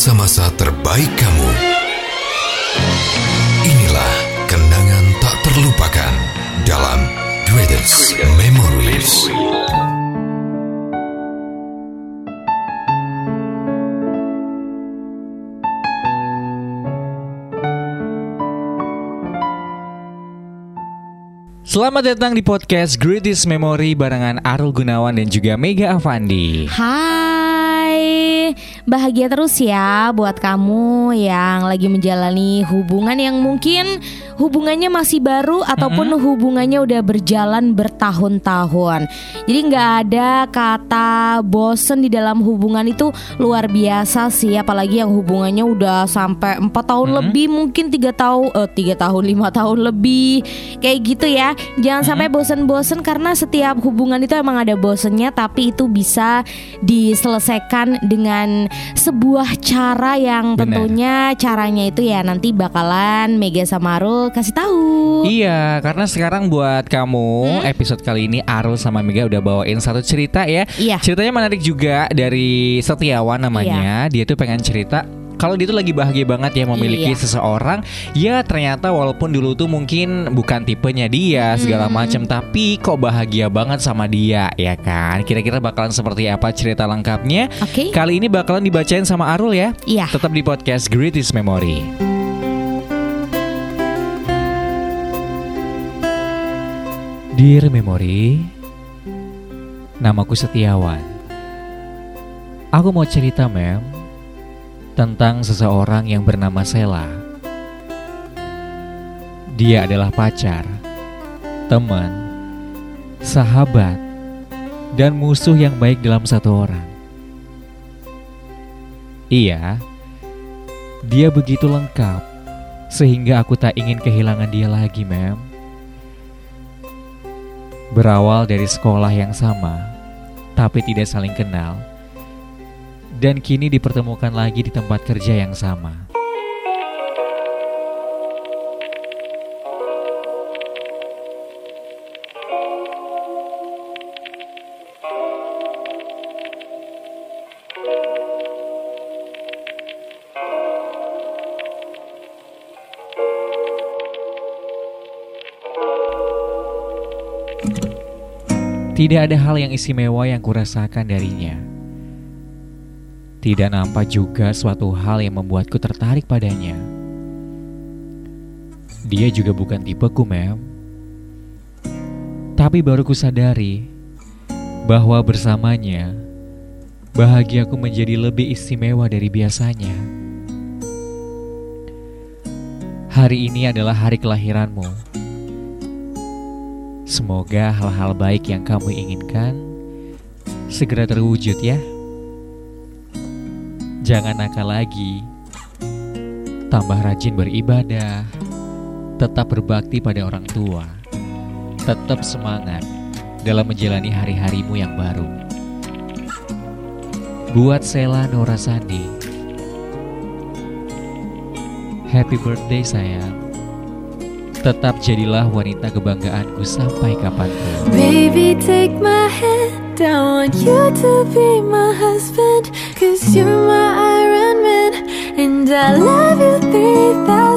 masa-masa terbaik kamu. Inilah kenangan tak terlupakan dalam Greatest Memories. Selamat datang di podcast Greatest Memory barengan Arul Gunawan dan juga Mega Avandi. Hai, bahagia terus ya buat kamu yang lagi menjalani hubungan yang mungkin hubungannya masih baru ataupun hubungannya udah berjalan bertahun-tahun. Jadi nggak ada kata bosen di dalam hubungan itu luar biasa sih, apalagi yang hubungannya udah sampai empat tahun lebih, mungkin tiga tahun, eh tiga tahun, lima tahun lebih, kayak gitu ya. Jangan sampai bosen-bosen karena setiap hubungan itu emang ada bosennya, tapi itu bisa diselesaikan dengan sebuah cara yang tentunya caranya itu ya nanti bakalan Mega sama Arul kasih tahu. Iya, karena sekarang buat kamu episode kali ini Arul sama Mega udah bawain satu cerita ya. Iya. Ceritanya menarik juga dari Setiawan namanya. Dia tuh pengen cerita kalau dia tuh lagi bahagia banget ya memiliki Iya. seseorang ya ternyata walaupun dulu tuh mungkin bukan tipenya dia segala macam tapi kok bahagia banget sama dia ya kan? Kira-kira bakalan seperti apa cerita lengkapnya? Oke. kali ini bakalan dibacain sama Arul ya. Iya. tetap di podcast Greatest Memory. Dear Memory Namaku Setiawan. Aku mau cerita mem Tentang seseorang yang bernama Sela. Dia adalah pacar Teman Sahabat Dan musuh yang baik dalam satu orang. Iya Dia begitu lengkap Sehingga aku tak ingin kehilangan dia lagi mem. Berawal dari sekolah yang sama, tapi tidak saling kenal, dan kini dipertemukan lagi di tempat kerja yang sama. Tidak ada hal yang istimewa yang kurasakan darinya. Tidak nampak juga suatu hal yang membuatku tertarik padanya. Dia juga bukan tipeku, mem. Tapi baru kusadari bahwa bersamanya bahagiaku menjadi lebih istimewa dari biasanya. Hari ini adalah hari kelahiranmu. Semoga hal-hal baik yang kamu inginkan segera terwujud ya. Jangan nakal lagi. Tambah rajin beribadah. Tetap berbakti pada orang tua. Tetap semangat dalam menjalani hari-harimu yang baru. Buat Sela Nora Sandi. Happy birthday sayang. Tetap jadilah wanita kebanggaanku sampai kapan pun. Baby, take my hand. I want you to be my husband. Cause you're my Iron Man. And I love you 3000.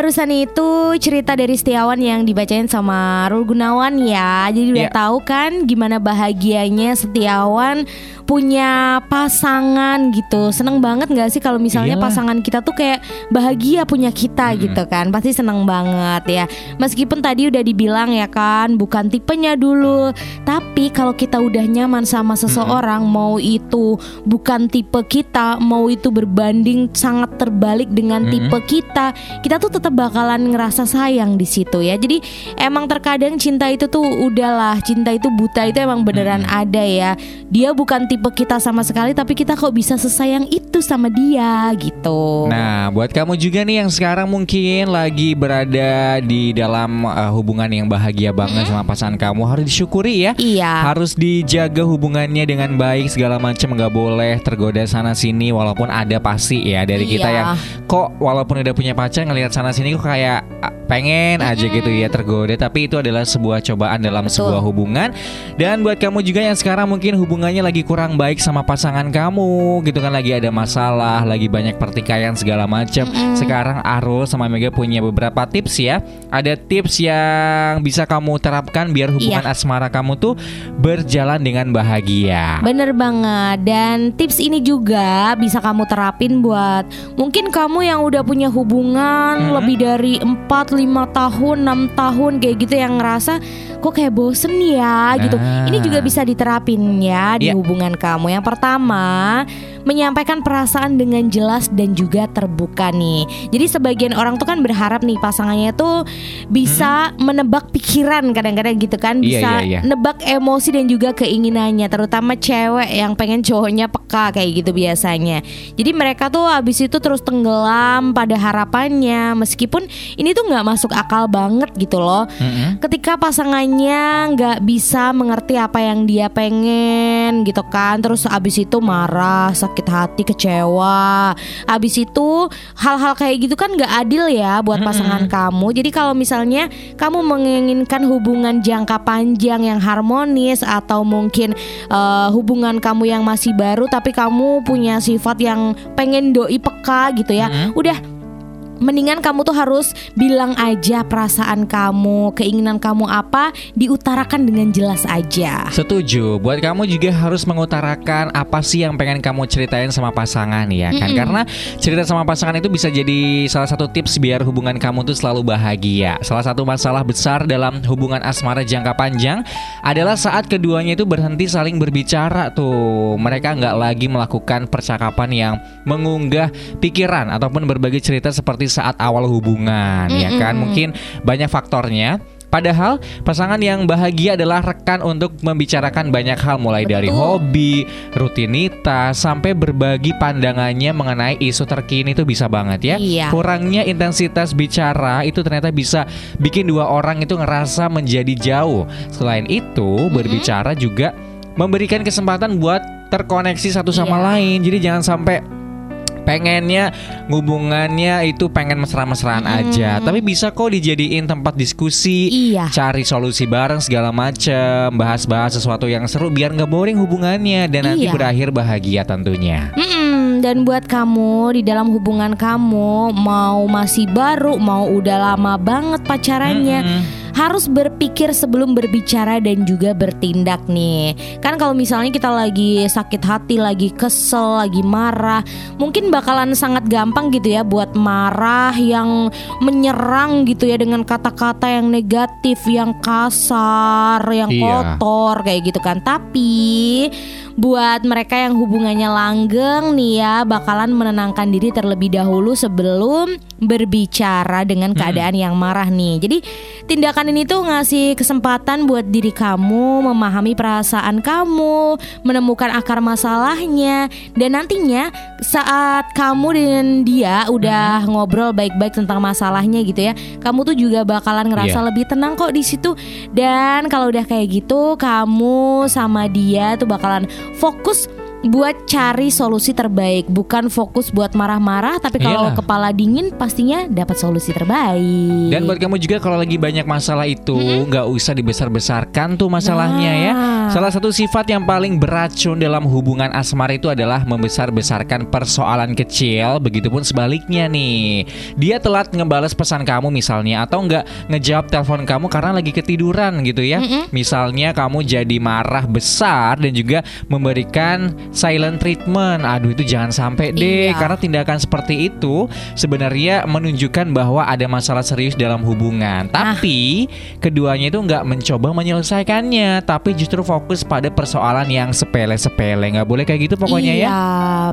Barusan itu cerita dari Setiawan yang dibacain sama Rul Gunawan ya. Jadi udah Iya. tahu kan gimana bahagianya Setiawan punya pasangan gitu. Seneng banget nggak sih kalau misalnya Iyalah. pasangan kita tuh kayak bahagia punya kita Mm-mm. gitu kan? Pasti seneng banget ya. Meskipun tadi udah dibilang ya kan, bukan tipenya dulu. Tapi kalau kita udah nyaman sama seseorang, mau itu bukan tipe kita, mau itu berbanding sangat terbalik dengan Mm-mm. tipe kita, kita tuh tetap bakalan ngerasa sayang di situ ya. Jadi emang terkadang cinta itu tuh udahlah, cinta itu buta itu emang beneran ada ya. Dia bukan tipe kita sama sekali, tapi kita kok bisa sesayang itu sama dia gitu. Nah, buat kamu juga nih yang sekarang mungkin lagi berada di dalam uh, hubungan yang bahagia banget sama pasangan kamu harus disyukuri ya. Iya. Harus dijaga hubungannya dengan baik segala macam nggak boleh tergoda sana sini walaupun ada pasti ya dari kita Iya. yang kok walaupun udah punya pacar ngelihat sana sini kok kayak pengen aja gitu ya tergoda tapi itu adalah sebuah cobaan dalam Betul. sebuah hubungan dan buat kamu juga yang sekarang mungkin hubungannya lagi kurang baik sama pasangan kamu gitu kan lagi ada masalah lagi banyak pertikaian segala macam sekarang Arul sama Mega punya beberapa tips ya ada tips yang bisa kamu terapkan biar hubungan Iya. asmara kamu tuh berjalan dengan bahagia Bener banget Dan tips ini juga bisa kamu terapin buat Mungkin kamu yang udah punya hubungan Mhm. Lebih dari 4, 5 tahun, 6 tahun kayak gitu Yang ngerasa kok kayak bosen ya gitu Nah. Ini juga bisa diterapin ya di Iya. hubungan kamu. Yang pertama Menyampaikan perasaan dengan jelas dan juga terbuka nih Jadi sebagian orang tuh kan berharap nih pasangannya tuh Bisa menebak pikiran kadang-kadang gitu kan Hmm. Iya, Bisa iya, iya. nebak emosi dan juga keinginannya terutama cewek yang pengen cowoknya peka kayak gitu biasanya jadi mereka tuh abis itu terus tenggelam pada harapannya meskipun ini tuh nggak masuk akal banget gitu loh Mm-mm. ketika pasangannya nggak bisa mengerti apa yang dia pengen gitu kan terus abis itu marah sakit hati kecewa. Abis itu hal-hal kayak gitu kan nggak adil ya buat pasangan kamu. Jadi kalau misalnya kamu menginginkan hubungan jangka panjang yang harmonis atau mungkin eh, hubungan kamu yang masih baru tapi kamu punya sifat yang pengen doi peka gitu ya Mm-mm. udah mendingan kamu tuh harus bilang aja perasaan kamu, keinginan kamu apa, diutarakan dengan jelas aja. Setuju. Buat kamu juga harus mengutarakan apa sih yang pengen kamu ceritain sama pasangan ya kan? Mm-mm. Karena cerita sama pasangan itu bisa jadi salah satu tips biar hubungan kamu tuh selalu bahagia. Salah satu masalah besar dalam hubungan asmara jangka panjang adalah saat keduanya itu berhenti saling berbicara tuh. Mereka nggak lagi melakukan percakapan yang mengunggah pikiran ataupun berbagi cerita seperti saat awal hubungan ya kan? Mungkin banyak faktornya. Padahal pasangan yang bahagia adalah rekan untuk membicarakan banyak hal mulai dari Betul. hobi, rutinitas sampai berbagi pandangannya mengenai isu terkini itu bisa banget ya. Iya. Kurangnya intensitas bicara itu ternyata bisa bikin dua orang itu ngerasa menjadi jauh. Selain itu, berbicara juga memberikan kesempatan buat terkoneksi satu sama Iya. lain. Jadi jangan sampai pengennya hubungannya itu pengen mesra-mesraan aja tapi bisa kok dijadiin tempat diskusi Iya. cari solusi bareng segala macem bahas-bahas sesuatu yang seru biar nggak boring hubungannya dan nanti Iya. berakhir bahagia tentunya Mm-mm, dan buat kamu di dalam hubungan kamu mau masih baru mau udah lama banget pacarannya Mm-mm. Harus berpikir sebelum berbicara dan juga bertindak nih. Kan kalau misalnya kita lagi sakit hati, lagi kesel, lagi marah, mungkin bakalan sangat gampang gitu ya buat marah yang menyerang gitu ya dengan kata-kata yang negatif, yang kasar, yang Iya. kotor kayak gitu kan. Tapi buat mereka yang hubungannya langgeng nih ya bakalan menenangkan diri terlebih dahulu sebelum berbicara dengan keadaan yang marah nih. Jadi tindakan ini tuh ngasih kesempatan buat diri kamu memahami perasaan kamu, menemukan akar masalahnya dan nantinya saat kamu dan dia udah ngobrol baik-baik tentang masalahnya gitu ya, kamu tuh juga bakalan ngerasa Iya. lebih tenang kok di situ. Dan kalau udah kayak gitu, kamu sama dia tuh bakalan fokus buat cari solusi terbaik, bukan fokus buat marah-marah, tapi kalau Iyalah. kepala dingin pastinya dapat solusi terbaik. Dan buat kamu juga kalau lagi banyak masalah itu nggak usah dibesar-besarkan tuh masalahnya ya. Nah. Salah satu sifat yang paling beracun dalam hubungan asmara itu adalah membesar-besarkan persoalan kecil. Begitupun sebaliknya nih. Dia telat ngebales pesan kamu misalnya atau nggak ngejawab telepon kamu karena lagi ketiduran gitu ya. Misalnya kamu jadi marah besar dan juga memberikan silent treatment. Aduh itu jangan sampai deh Iya. karena tindakan seperti itu sebenarnya menunjukkan bahwa ada masalah serius dalam hubungan. Nah. Tapi keduanya itu nggak mencoba menyelesaikannya, tapi justru fokus pada persoalan yang sepele-sepele. Nggak boleh kayak gitu pokoknya iya, ya.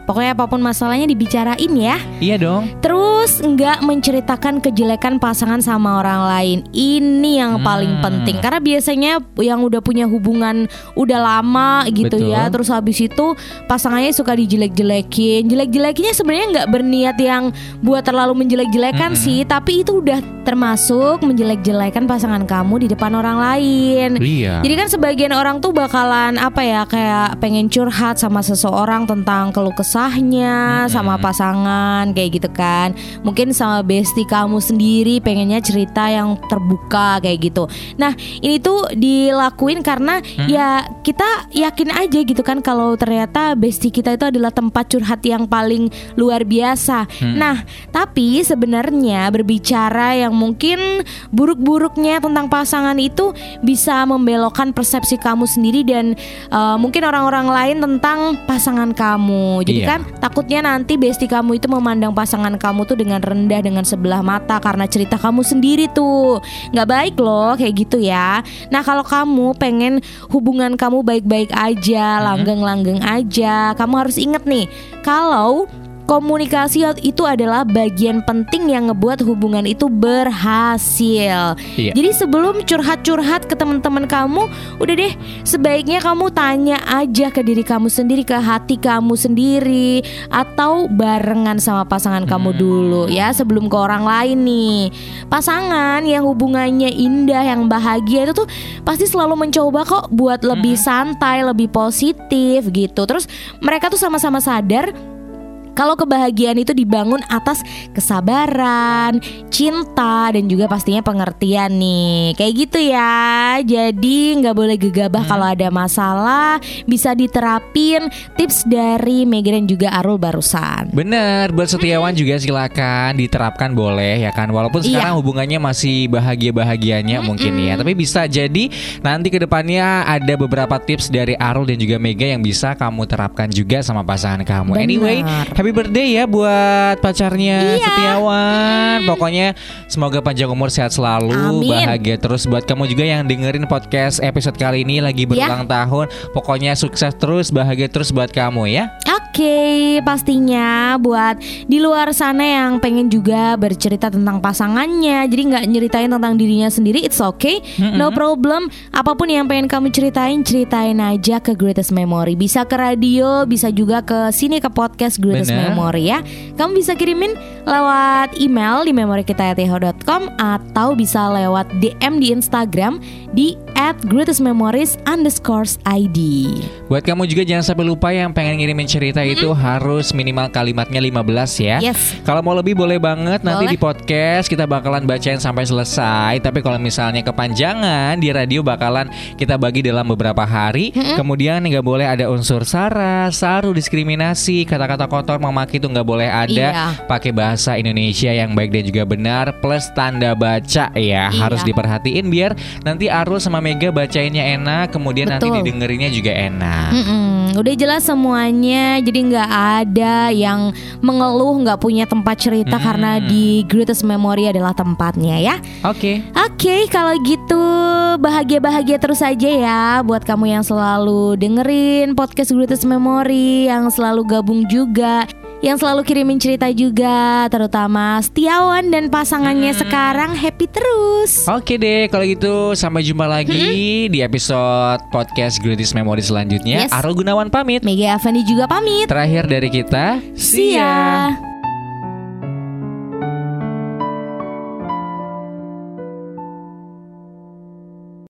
pokoknya apa pun masalahnya dibicarain ya. Iya dong. Terus nggak menceritakan kejelekan pasangan sama orang lain. Ini yang paling Hmm. penting karena biasanya yang udah punya hubungan udah lama gitu Betul. ya. Terus habis itu pasangannya suka dijelek-jelekin. Jelek-jelekinnya sebenarnya nggak berniat yang buat terlalu menjelek-jelekan Mm-mm. sih, tapi itu udah termasuk menjelek-jelekan pasangan kamu di depan orang lain. Iya. Jadi kan sebagian orang tuh bakalan apa ya kayak pengen curhat sama seseorang tentang keluh kesahnya Mm-mm. sama pasangan kayak gitu kan. Mungkin sama bestie kamu sendiri pengennya cerita yang terbuka kayak gitu. Nah, ini tuh dilakuin karena ya kita yakin aja gitu kan kalau ternyata bestie kita itu adalah tempat curhat yang paling luar biasa. Nah, tapi sebenarnya berbicara yang mungkin buruk-buruknya tentang pasangan itu bisa membelokkan persepsi kamu sendiri dan uh, mungkin orang-orang lain tentang pasangan kamu. Jadi Iya. kan takutnya nanti bestie kamu itu memandang pasangan kamu tuh dengan rendah dengan sebelah mata karena cerita kamu sendiri tuh nggak baik loh kayak gitu ya. Nah kalau kamu pengen hubungan kamu baik-baik aja, langgeng-langgeng aja, kamu harus inget nih kalau komunikasi itu adalah bagian penting yang ngebuat hubungan itu berhasil. Iya. Jadi sebelum curhat-curhat ke teman-teman kamu, udah deh sebaiknya kamu tanya aja ke diri kamu sendiri, ke hati kamu sendiri, atau barengan sama pasangan kamu dulu ya sebelum ke orang lain nih. Pasangan yang hubungannya indah, yang bahagia itu tuh pasti selalu mencoba kok buat lebih santai, lebih positif gitu. Terus mereka tuh sama-sama sadar kalau kebahagiaan itu dibangun atas kesabaran, cinta, dan juga pastinya pengertian nih. Kayak gitu ya. Jadi nggak boleh gegabah kalau ada masalah. Bisa diterapin tips dari Mega dan juga Arul barusan. Bener, buat setiawan juga silakan diterapkan boleh ya kan. Walaupun Iya. sekarang hubungannya masih bahagia-bahagianya mungkin ya. Tapi bisa jadi nanti ke depannya ada beberapa tips dari Arul dan juga Mega yang bisa kamu terapkan juga sama pasangan kamu. Bener. Anyway, happy birthday ya buat pacarnya Iya. Setiawan. Pokoknya semoga panjang umur sehat selalu, Amin. bahagia terus buat kamu juga yang dengerin podcast episode kali ini lagi berulang tahun. Pokoknya sukses terus, bahagia terus buat kamu ya. Oke, pastinya buat di luar sana yang pengen juga bercerita tentang pasangannya, jadi nggak nyeritain tentang dirinya sendiri, it's okay, no problem. Apa pun yang pengen kamu ceritain, ceritain aja ke Greatest Memory. Bisa ke radio, bisa juga ke sini ke podcast Greatest Bener. Memory ya. Kamu bisa kirimin lewat email di memorikita@yahoo.com atau bisa lewat DM di Instagram di @greatestmemories underscore ID. Buat kamu juga jangan sampai lupa yang pengen ngirimin cerita itu harus minimal kalimatnya 15 ya. Yes. Kalau mau lebih boleh banget nanti Boleh. di podcast kita bakalan bacain sampai selesai. Tapi kalau misalnya kepanjangan di radio bakalan kita bagi dalam beberapa hari. Kemudian nggak boleh ada unsur sara, saru, diskriminasi, kata-kata kotor, memaki itu nggak boleh ada. Iya. Pakai bahasa Indonesia yang baik dan juga benar plus tanda baca ya. Iya. Harus diperhatiin biar nanti Arul sama Mega bacainnya enak, kemudian nanti Betul. didengerinnya juga enak. Mm-mm, udah jelas semuanya, jadi nggak ada yang mengeluh nggak punya tempat cerita Hmm. karena di Greatest Memory adalah tempatnya ya. Oke. Oke, kalau gitu bahagia-bahagia terus aja ya buat kamu yang selalu dengerin podcast Greatest Memory, yang selalu gabung juga, yang selalu kirimin cerita juga, terutama Setiawan dan pasangannya Hmm. sekarang happy terus. Oke deh, kalau gitu sampai jumpa lagi di episode podcast Greatest Memory selanjutnya. Yes. Arul Gunawan pamit. Mega Avandi juga pamit. Terakhir dari kita, See ya.